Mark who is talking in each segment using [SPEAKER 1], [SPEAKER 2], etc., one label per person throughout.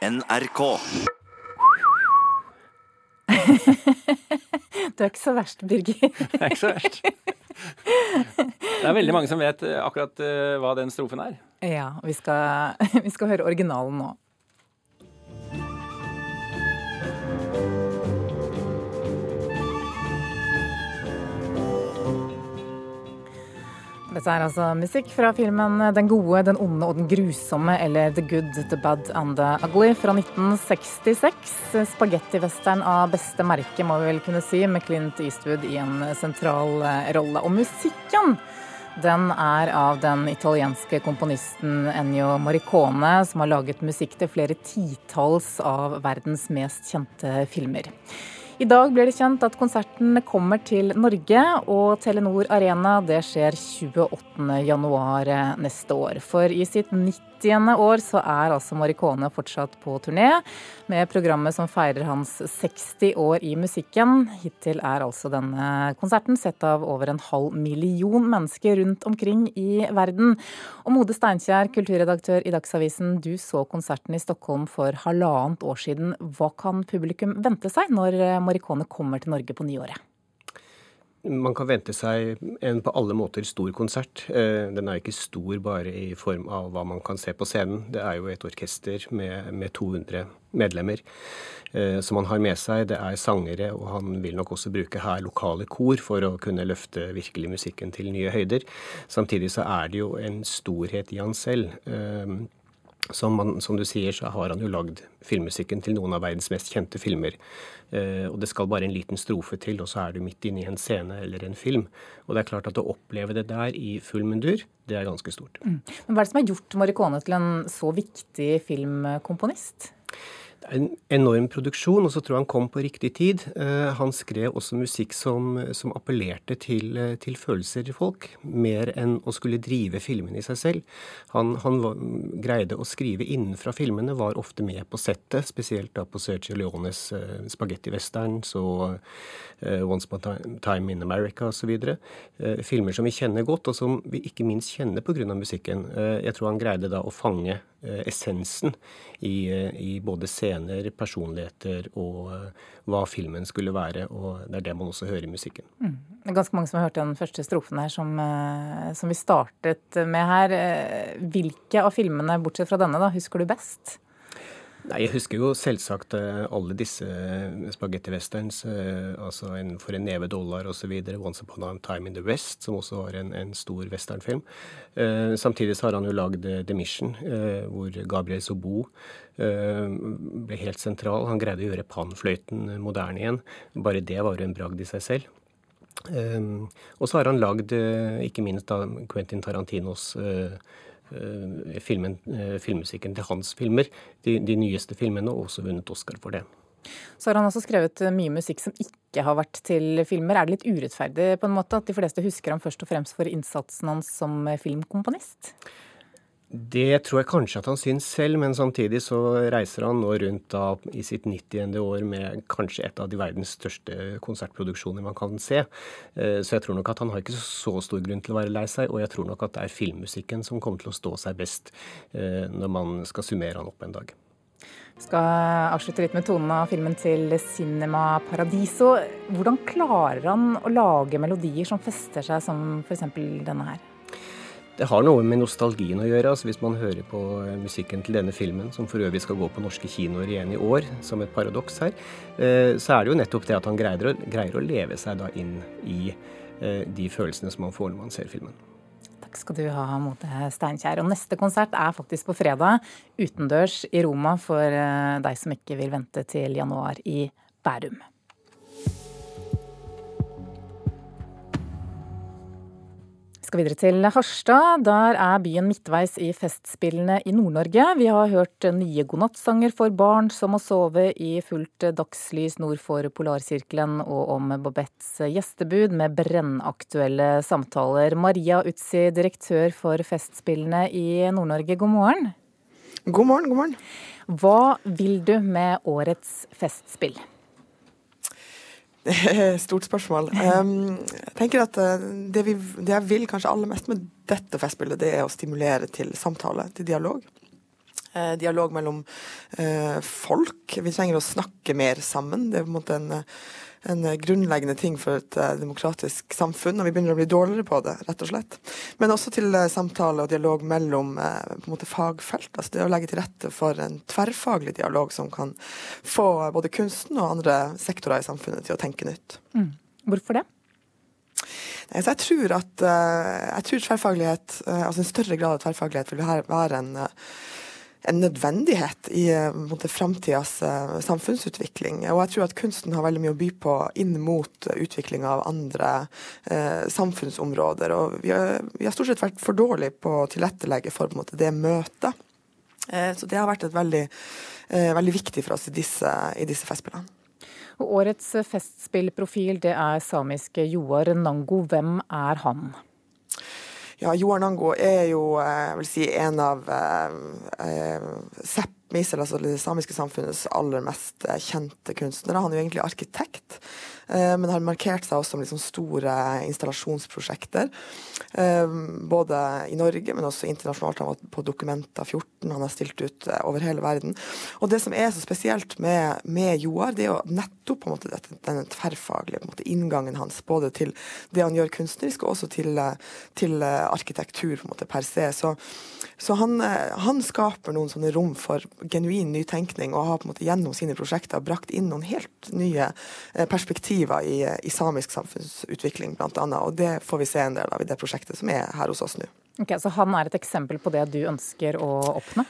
[SPEAKER 1] NRK.
[SPEAKER 2] Du er ikke så verst, Birger.
[SPEAKER 3] Det er ikke så verst. Det er veldig mange som vet eh, akkurat eh, hva den strofen er.
[SPEAKER 2] Ja, vi skal, vi skal høre originalen nå. Dette er altså musikk fra filmen 'Den gode, den onde og den grusomme' eller 'The good, the bad and the ugly' fra 1966. Spagettivestern av beste merke, må vi vel kunne si, med Clint Eastwood i en sentral eh, rolle. Og musikken den er av den italienske komponisten Ennio Morricone, som har laget musikk til flere titalls av verdens mest kjente filmer. I dag blir det kjent at konserten kommer til Norge, og Telenor Arena det skjer 28.1 neste år. For i sitt 90. år så er altså Marikone fortsatt på turné, med programmet som feirer hans 60 år i musikken. Hittil er altså denne konserten sett av over en halv million mennesker rundt omkring i verden. Og Mode Steinkjer, kulturredaktør i Dagsavisen, du så konserten i Stockholm for halvannet år siden. Hva kan publikum vente seg når Morricone kommer til Norge på nyåret?
[SPEAKER 4] Man kan vente seg en på alle måter stor konsert. Eh, den er ikke stor bare i form av hva man kan se på scenen. Det er jo et orkester med, med 200 medlemmer eh, som han har med seg. Det er sangere, og han vil nok også bruke her lokale kor for å kunne løfte virkelig musikken til nye høyder. Samtidig så er det jo en storhet i han selv. Som, man, som, du sier, så har han jo lagd filmmusikken til noen av verdens mest kjente filmer. Eh, og det skal bare en liten strofe til, og så er du midt inne i en scene eller en film. Og det er klart at å oppleve det der i full mundur, det er ganske stort.
[SPEAKER 2] Mm. Men Hva er det som har gjort Morricone til en så viktig filmkomponist?
[SPEAKER 4] En enorm produksjon, og så tror jeg han kom på riktig tid. Uh, han skrev også musikk som, som appellerte til, uh, til, følelser i folk, mer enn å skulle drive filmene i seg selv. Han, han var, greide å skrive innenfra filmene, var ofte med på settet, spesielt da på Sergio Leones uh, Westerns og Once Upon a Time in America osv. Uh, filmer som vi kjenner godt, og som vi ikke minst kjenner pga. musikken. jeg tror han greide da å fange Eh, essensen i, eh, i, både scener, personligheter og eh, hva filmen skulle være. Og det er det man også hører i musikken.
[SPEAKER 2] Mm. Det er ganske mange som har hørt den første strofen her som, som vi startet med her. Hvilke av filmene, bortsett fra denne, da, husker du best?
[SPEAKER 4] Nei, Jeg husker jo selvsagt eh, alle disse eh, spagetti-westerns. Eh, altså en, For en neve dollar osv. 'Once Upon a Time in the West', som også var en, en stor westernfilm. Samtidig så har han jo lagd 'The Mission', hvor Gabriel Sobo ble helt sentral. Han greide å gjøre panfløyten moderne igjen. Bare det var jo en bragd i seg selv. Og så har han lagd, ikke minst da Quentin Tarantinos Eh, filmen, eh, filmmusikken til hans filmer, de, de nyeste filmene, og også vunnet Oscar for det.
[SPEAKER 2] Så har han også skrevet eh, mye musikk som ikke har vært til filmer. Er det litt urettferdig på en måte at de fleste husker ham først og fremst for innsatsen hans som filmkomponist?
[SPEAKER 4] Det tror jeg kanskje at han syns selv, men samtidig så reiser han nå rundt da i sitt 90. år med kanskje et av de verdens største konsertproduksjoner man kan se. Eh, så jeg tror nok at han har ikke så stor grunn til å være lei seg, og jeg tror nok at det er filmmusikken som kommer til å stå seg best eh, når man skal summere han opp en dag.
[SPEAKER 2] Skal avslutte litt med tonen av filmen til Cinema Paradiso. Hvordan klarer han å lage melodier som fester seg som f.eks. denne her?
[SPEAKER 4] Det har noe med nostalgien å gjøre. altså Hvis man hører på eh, musikken til denne filmen, som for øvrig skal gå på norske kinoer igjen i år, som et paradoks her, eh, så er det jo nettopp det at han greier å, greier å leve seg da inn i eh, de følelsene som man får når man ser filmen.
[SPEAKER 2] Takk skal du ha, Mote Steinkjer. Og neste konsert er faktisk på fredag, utendørs i Roma, for deg som ikke vil vente til januar i Bærum. Skal videre til Harstad. Der er byen midtveis i Festspillene i Nord-Norge. Vi har hørt nye godnattsanger for barn som må sove i fullt dagslys nord for polarsirkelen, og om Babettes gjestebud med brennaktuelle samtaler. Maria Utsi, direktør for Festspillene i Nord-Norge, god morgen.
[SPEAKER 5] God morgen, god morgen.
[SPEAKER 2] Hva vil du med årets festspill?
[SPEAKER 5] Stort spørsmål. Jeg tenker at eh, det, vi, det, jeg vil kanskje aller mest med dette festspillet, det er å stimulere til samtale, til dialog. Dialog mellom folk. Vi trenger å snakke mer sammen. Det er på en måte en en grunnleggende ting for et uh, demokratisk samfunn, og vi begynner å bli dårligere på det, rett og slett. Men også til samtale og dialog mellom måte fagfelt. altså Det å legge til rette for en tverrfaglig dialog som kan få både kunsten og andre sektorer i samfunnet til å tenke nytt.
[SPEAKER 2] Mm. Hvorfor det?
[SPEAKER 5] Så jeg tror at jeg tror tverrfaglighet, altså en større grad av tverrfaglighet vil være en en nødvendighet i uh, framtidas uh, samfunnsutvikling. Og jeg tror at kunsten har veldig mye å by på inn mot utvikling av andre eh, samfunnsområder. Og vi har, vi har, stort sett vært for dårlige på å tilrettelegge for måte, det møtet. så det har vært veldig, veldig viktig for oss i disse, i disse festspillene.
[SPEAKER 2] Og årets festspillprofil det er samiske Joar Nango. Hvem er han?
[SPEAKER 5] Ja, Johan Ango er jo eh, si, en av eh, eh altså det samiske samfunnets aller mest kjente kunstnere. Han er jo egentlig arkitekt. Eh, men har markert seg også med liksom store installasjonsprosjekter. Eh, både i Norge, men også internasjonalt. Han var på Dokumenta 14, han har stilt ut eh, over hele verden. Og det som er så spesielt med, med Joar, det er jo nettopp på en måte dette, denne tverrfaglige måte, inngangen hans, både til det han gjør kunstnerisk, og også til, til arkitektur på en måte per se. Så, så han, han, skaper noen sånne rom for genuin nytenkning, og har på en måte gjennom sine prosjekter brakt inn noen helt nye perspektiv perspektiver i, i samisk samfunnsutvikling, bl.a. Og det får vi se en del av i det prosjektet som er her hos oss nå.
[SPEAKER 2] Ok, Så han er et eksempel på det du ønsker å oppnå?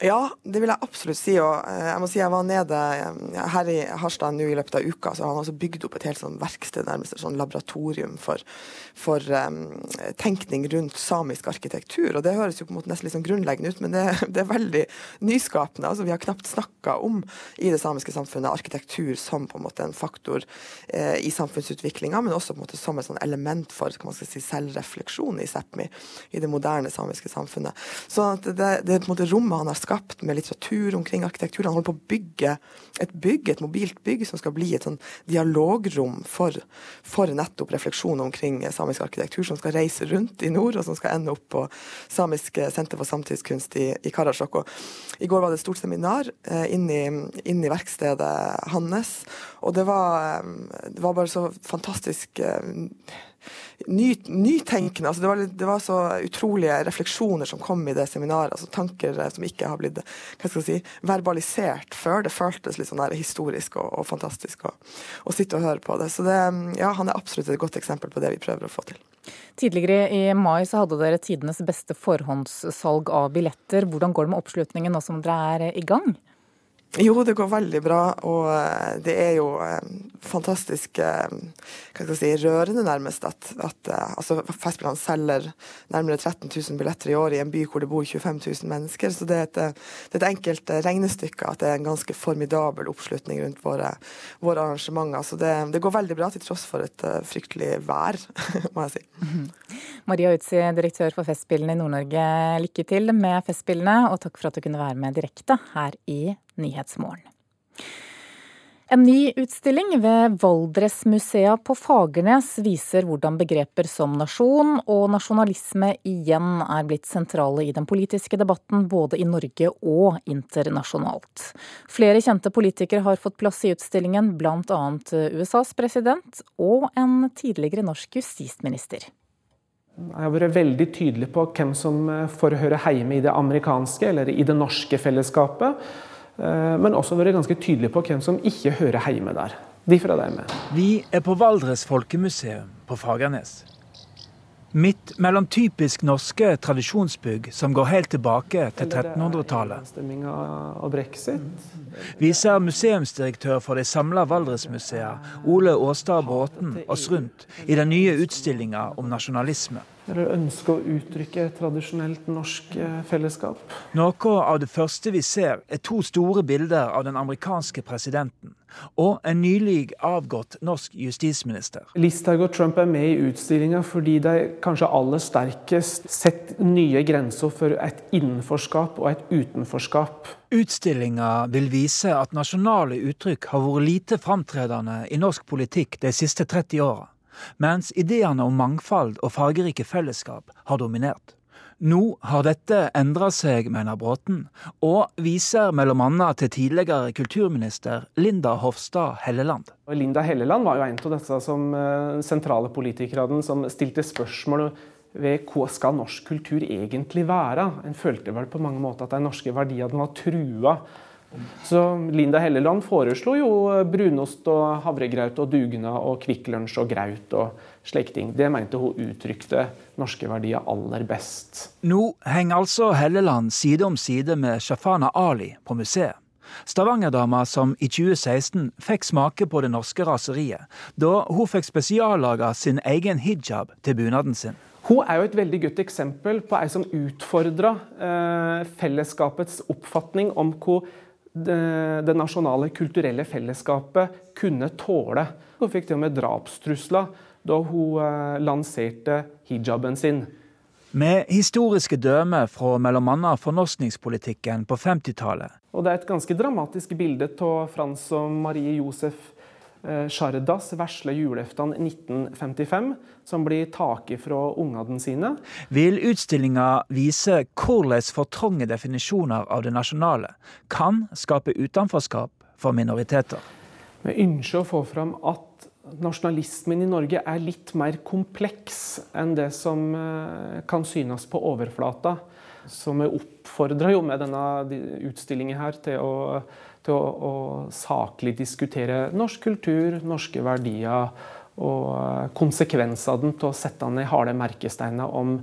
[SPEAKER 5] Ja, det vil jeg absolutt si. Og eh, jeg må si jeg var nede eh, her i Harstad nå i løpet av uka, så har han også bygd opp et helt sånn verksted, nærmest et sånn laboratorium for, for um, tenkning rundt samisk arkitektur. Og det høres jo på en måte nesten litt sånn grunnleggende ut, men det, det er veldig nyskapende. Altså, vi har knapt snakka om i det samiske samfunnet arkitektur som på en måte en faktor eh, i samfunnsutviklinga, men også på en måte som et sånn element for man skal si, selvrefleksjon i Sápmi, i det moderne samiske samfunnet. Så det, det, det på en måte rommet han har skapt skapt med litteratur omkring arkitektur. Han holder på å bygge et bygg, et mobilt bygg, som skal bli et sånn dialogrom for, for nettopp refleksjon omkring samisk arkitektur, som skal reise rundt i nord, og som skal ende opp på Samisk senter for samtidskunst i, i Karasjok. Og I går var det et stort seminar eh, inn, i, verkstedet hans, og det var, eh, det var bare så fantastisk eh, ny, nytenkende. Altså det, var, det, var, så utrolige refleksjoner som kom i det seminaret. altså Tanker eh, som ikke har blitt si, verbalisert før. Det føltes litt sånn historisk og, og fantastisk å, å, sitte og høre på det. Så det, ja, han er absolutt et godt eksempel på det vi prøver å få til.
[SPEAKER 2] Tidligere i mai så hadde dere tidenes beste forhåndssalg av billetter. Hvordan går det med oppslutningen nå som dere er i gang?
[SPEAKER 5] Jo, det går veldig bra, og eh, det er jo eh, fantastisk eh, si, rørende, nærmest, at, at altså, Festspillene selger nærmere 13 000 billetter i år i en by hvor det bor 25 000 mennesker. Så det er et, det er et enkelt regnestykke at det er en ganske formidabel oppslutning rundt våre, våre arrangementer. Så det, det, går veldig bra til tross for et fryktelig vær, må jeg si. -hmm.
[SPEAKER 2] Maria Utsi, direktør for Festspillene i Nord-Norge, lykke til med Festspillene, og takk for at du kunne være med direkte her i Nyhetsmorgen. En ny utstilling ved Valdresmusea på Fagernes viser hvordan begreper som nasjon og nasjonalisme igjen er blitt sentrale i den politiske debatten både i Norge og internasjonalt. Flere kjente politikere har fått plass i utstillingen, bl.a. USAs president og en tidligere norsk justisminister.
[SPEAKER 1] Jeg har vært veldig tydelig på hvem som eh, får høre hjemme i det amerikanske eller i det norske fellesskapet. Eh, men også vært ganske tydelig på hvem som ikke hører hjemme der. De fra dem med.
[SPEAKER 6] Vi er på Valdres folkemuseum på Fagernes. Midt mellom typisk norske tradisjonsbygg som går helt tilbake til 1300-tallet. Viser museumsdirektør for De samla Valdresmuseet, Ole Åstad Bråten, oss rundt i den nye utstillinga om nasjonalisme
[SPEAKER 1] eller ønske å uttrykke tradisjonelt norsk eh, fellesskap.
[SPEAKER 6] Noe av det første vi ser, er to store bilder av den amerikanske presidenten og en nylig avgått norsk justisminister.
[SPEAKER 1] Listhaug og Trump er med i utstillinga fordi de kanskje aller sterkest setter nye grenser for et innenforskap og et utenforskap.
[SPEAKER 6] Utstillinga vil vise at nasjonale uttrykk har vært lite framtredende i norsk politikk de siste 30 åra mens ideene om mangfold og fargerike fellesskap har dominert. Nå har dette endra seg, mener Bråten, og viser bl.a. til tidligere kulturminister Linda Hofstad Helleland.
[SPEAKER 1] Linda Helleland var jo en av disse som, uh, sentrale politikerne som stilte spørsmål ved hva skal norsk kultur egentlig være. En følte vel på mange måter at de norske verdiene var trua. Så Linda Helleland foreslo jo brunost og havregraut og dugnad og Kvikk Lunsj og graut og slike ting. Det mente hun uttrykte norske verdier aller best.
[SPEAKER 6] Nå henger altså Helleland side om side med Shafana Ali på museet. Stavangerdama som i 2016 fikk smake på det norske raseriet, da hun fikk spesiallaga sin egen hijab til bunaden sin.
[SPEAKER 1] Hun er jo et veldig godt eksempel på ei som utfordra eh, fellesskapets oppfatning om hva det, det, nasjonale kulturelle fellesskapet kunne tåle. Hun fikk til og med drapstrusler da hun eh, lanserte hijaben sin.
[SPEAKER 6] Med historiske dømmer fra bl.a. fornorskningspolitikken på 50-tallet.
[SPEAKER 1] Og Det er et ganske dramatisk bilde av Frans og Marie Josef Eh, vesle julaften 1955, som blir taket fra ungene sine.
[SPEAKER 6] Vil utstillinga vise hvordan for trange definisjoner av det nasjonale kan skape utenforskap for minoriteter?
[SPEAKER 1] Vi ønsker å få fram at nasjonalismen i Norge er litt mer kompleks enn det som eh, kan synes på overflata. Så vi oppfordrer jo med denne utstillingen her til å til å, å saklig diskutere norsk kultur, norske verdier og eh, konsekvensene av å sette ned harde merkesteiner om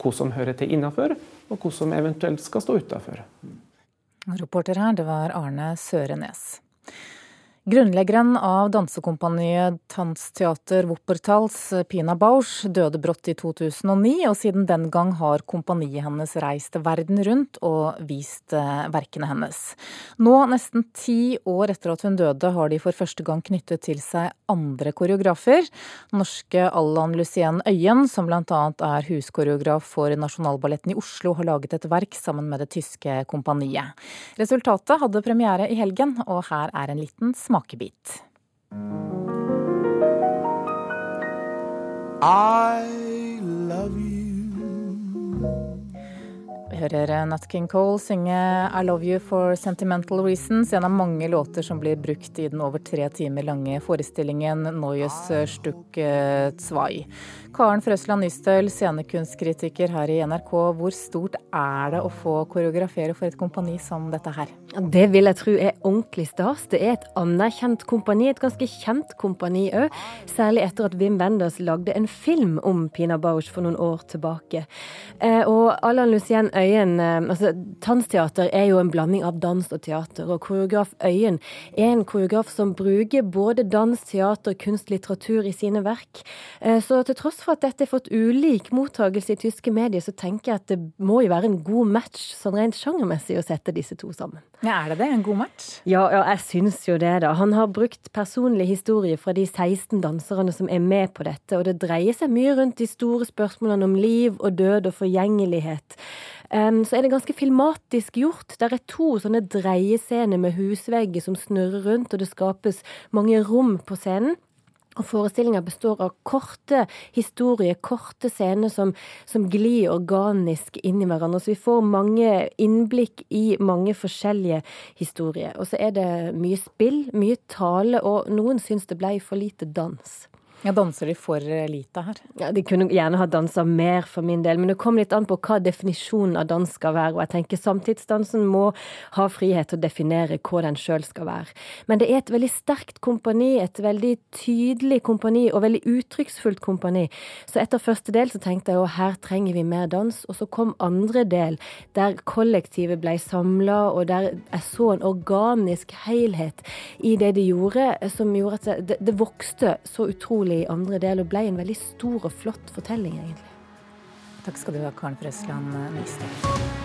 [SPEAKER 1] hva som hører til innafor, og hva som eventuelt skal stå utafor.
[SPEAKER 2] Reporter her, det var Arne Sørenes. Grunnleggeren av dansekompaniet Tanzteater Wuppertals, Pina Bausch, døde brått i 2009, og siden den gang har kompaniet hennes reist verden rundt og vist eh, verkene hennes. Nå, nesten ti år etter at hun døde, har de for første gang knyttet til seg andre koreografer. Norske Allan Lucien Øyen, som bl.a. er huskoreograf for Nasjonalballetten i Oslo, har laget et verk sammen med det tyske kompaniet. Resultatet hadde premiere i helgen, og her er en liten smak smakebit. I love you. Vi hører Nat King Cole synge I Love You for Sentimental Reasons, en av mange låter som blir brukt i den over tre timer lange forestillingen Neues Stuck Zwei. Karen Frøsland Nystøl, scenekunstkritiker her i NRK. Hvor stort er det å få koreografere for et kompani som dette her?
[SPEAKER 7] Det vil jeg tro er ordentlig stas. Det er et anerkjent kompani, et ganske kjent kompani òg. Særlig etter at Wim Wenders lagde en film om Pina Bausch for noen år tilbake. Eh, og Allan Lucien Øyen, eh, altså Tansteater er jo en blanding av dans og teater. Og koreograf Øyen er en koreograf som bruker både dans, teater, kunst, litteratur i sine verk. Eh, så til tross for at dette har fått ulik mottagelse i tyske medier, så tenker jeg at det må jo være en god match sånn rent sjangermessig å sette disse to sammen.
[SPEAKER 2] Ja, Er det det? En god match?
[SPEAKER 7] Ja, ja jeg syns jo det, da. Han har brukt personlig historie fra de 16 danserne som er med på dette, og det dreier seg mye rundt de store spørsmålene om liv og død og forgjengelighet. Um, så er det ganske filmatisk gjort. Det er to sånne dreiescener med husvegger som snurrer rundt, og det skapes mange rom på scenen. Og Forestillinga består av korte historier, korte scener som, som, glir organisk inn i hverandre. Så vi får mange innblikk i mange forskjellige historier. Og så er det mye spill, mye tale, og noen syns det ble for lite dans.
[SPEAKER 2] Ja, Danser de for lite her?
[SPEAKER 7] Ja, De kunne gjerne ha dansa mer for min del, men det kommer litt an på hva definisjonen av dans skal være. Og jeg tenker samtidsdansen må ha frihet til å definere hva den sjøl skal være. Men det er et veldig sterkt kompani, et veldig tydelig kompani og veldig uttrykksfullt kompani. Så etter første del så tenkte jeg jo her trenger vi mer dans. Og så kom andre del, der kollektivet ble samla, og der jeg så en organisk helhet i det de gjorde, som gjorde at det, det vokste så utrolig i andre del, og ble en veldig stor og flott fortelling, egentlig.
[SPEAKER 2] Takk skal du ha, Karen Frøsland Nystad.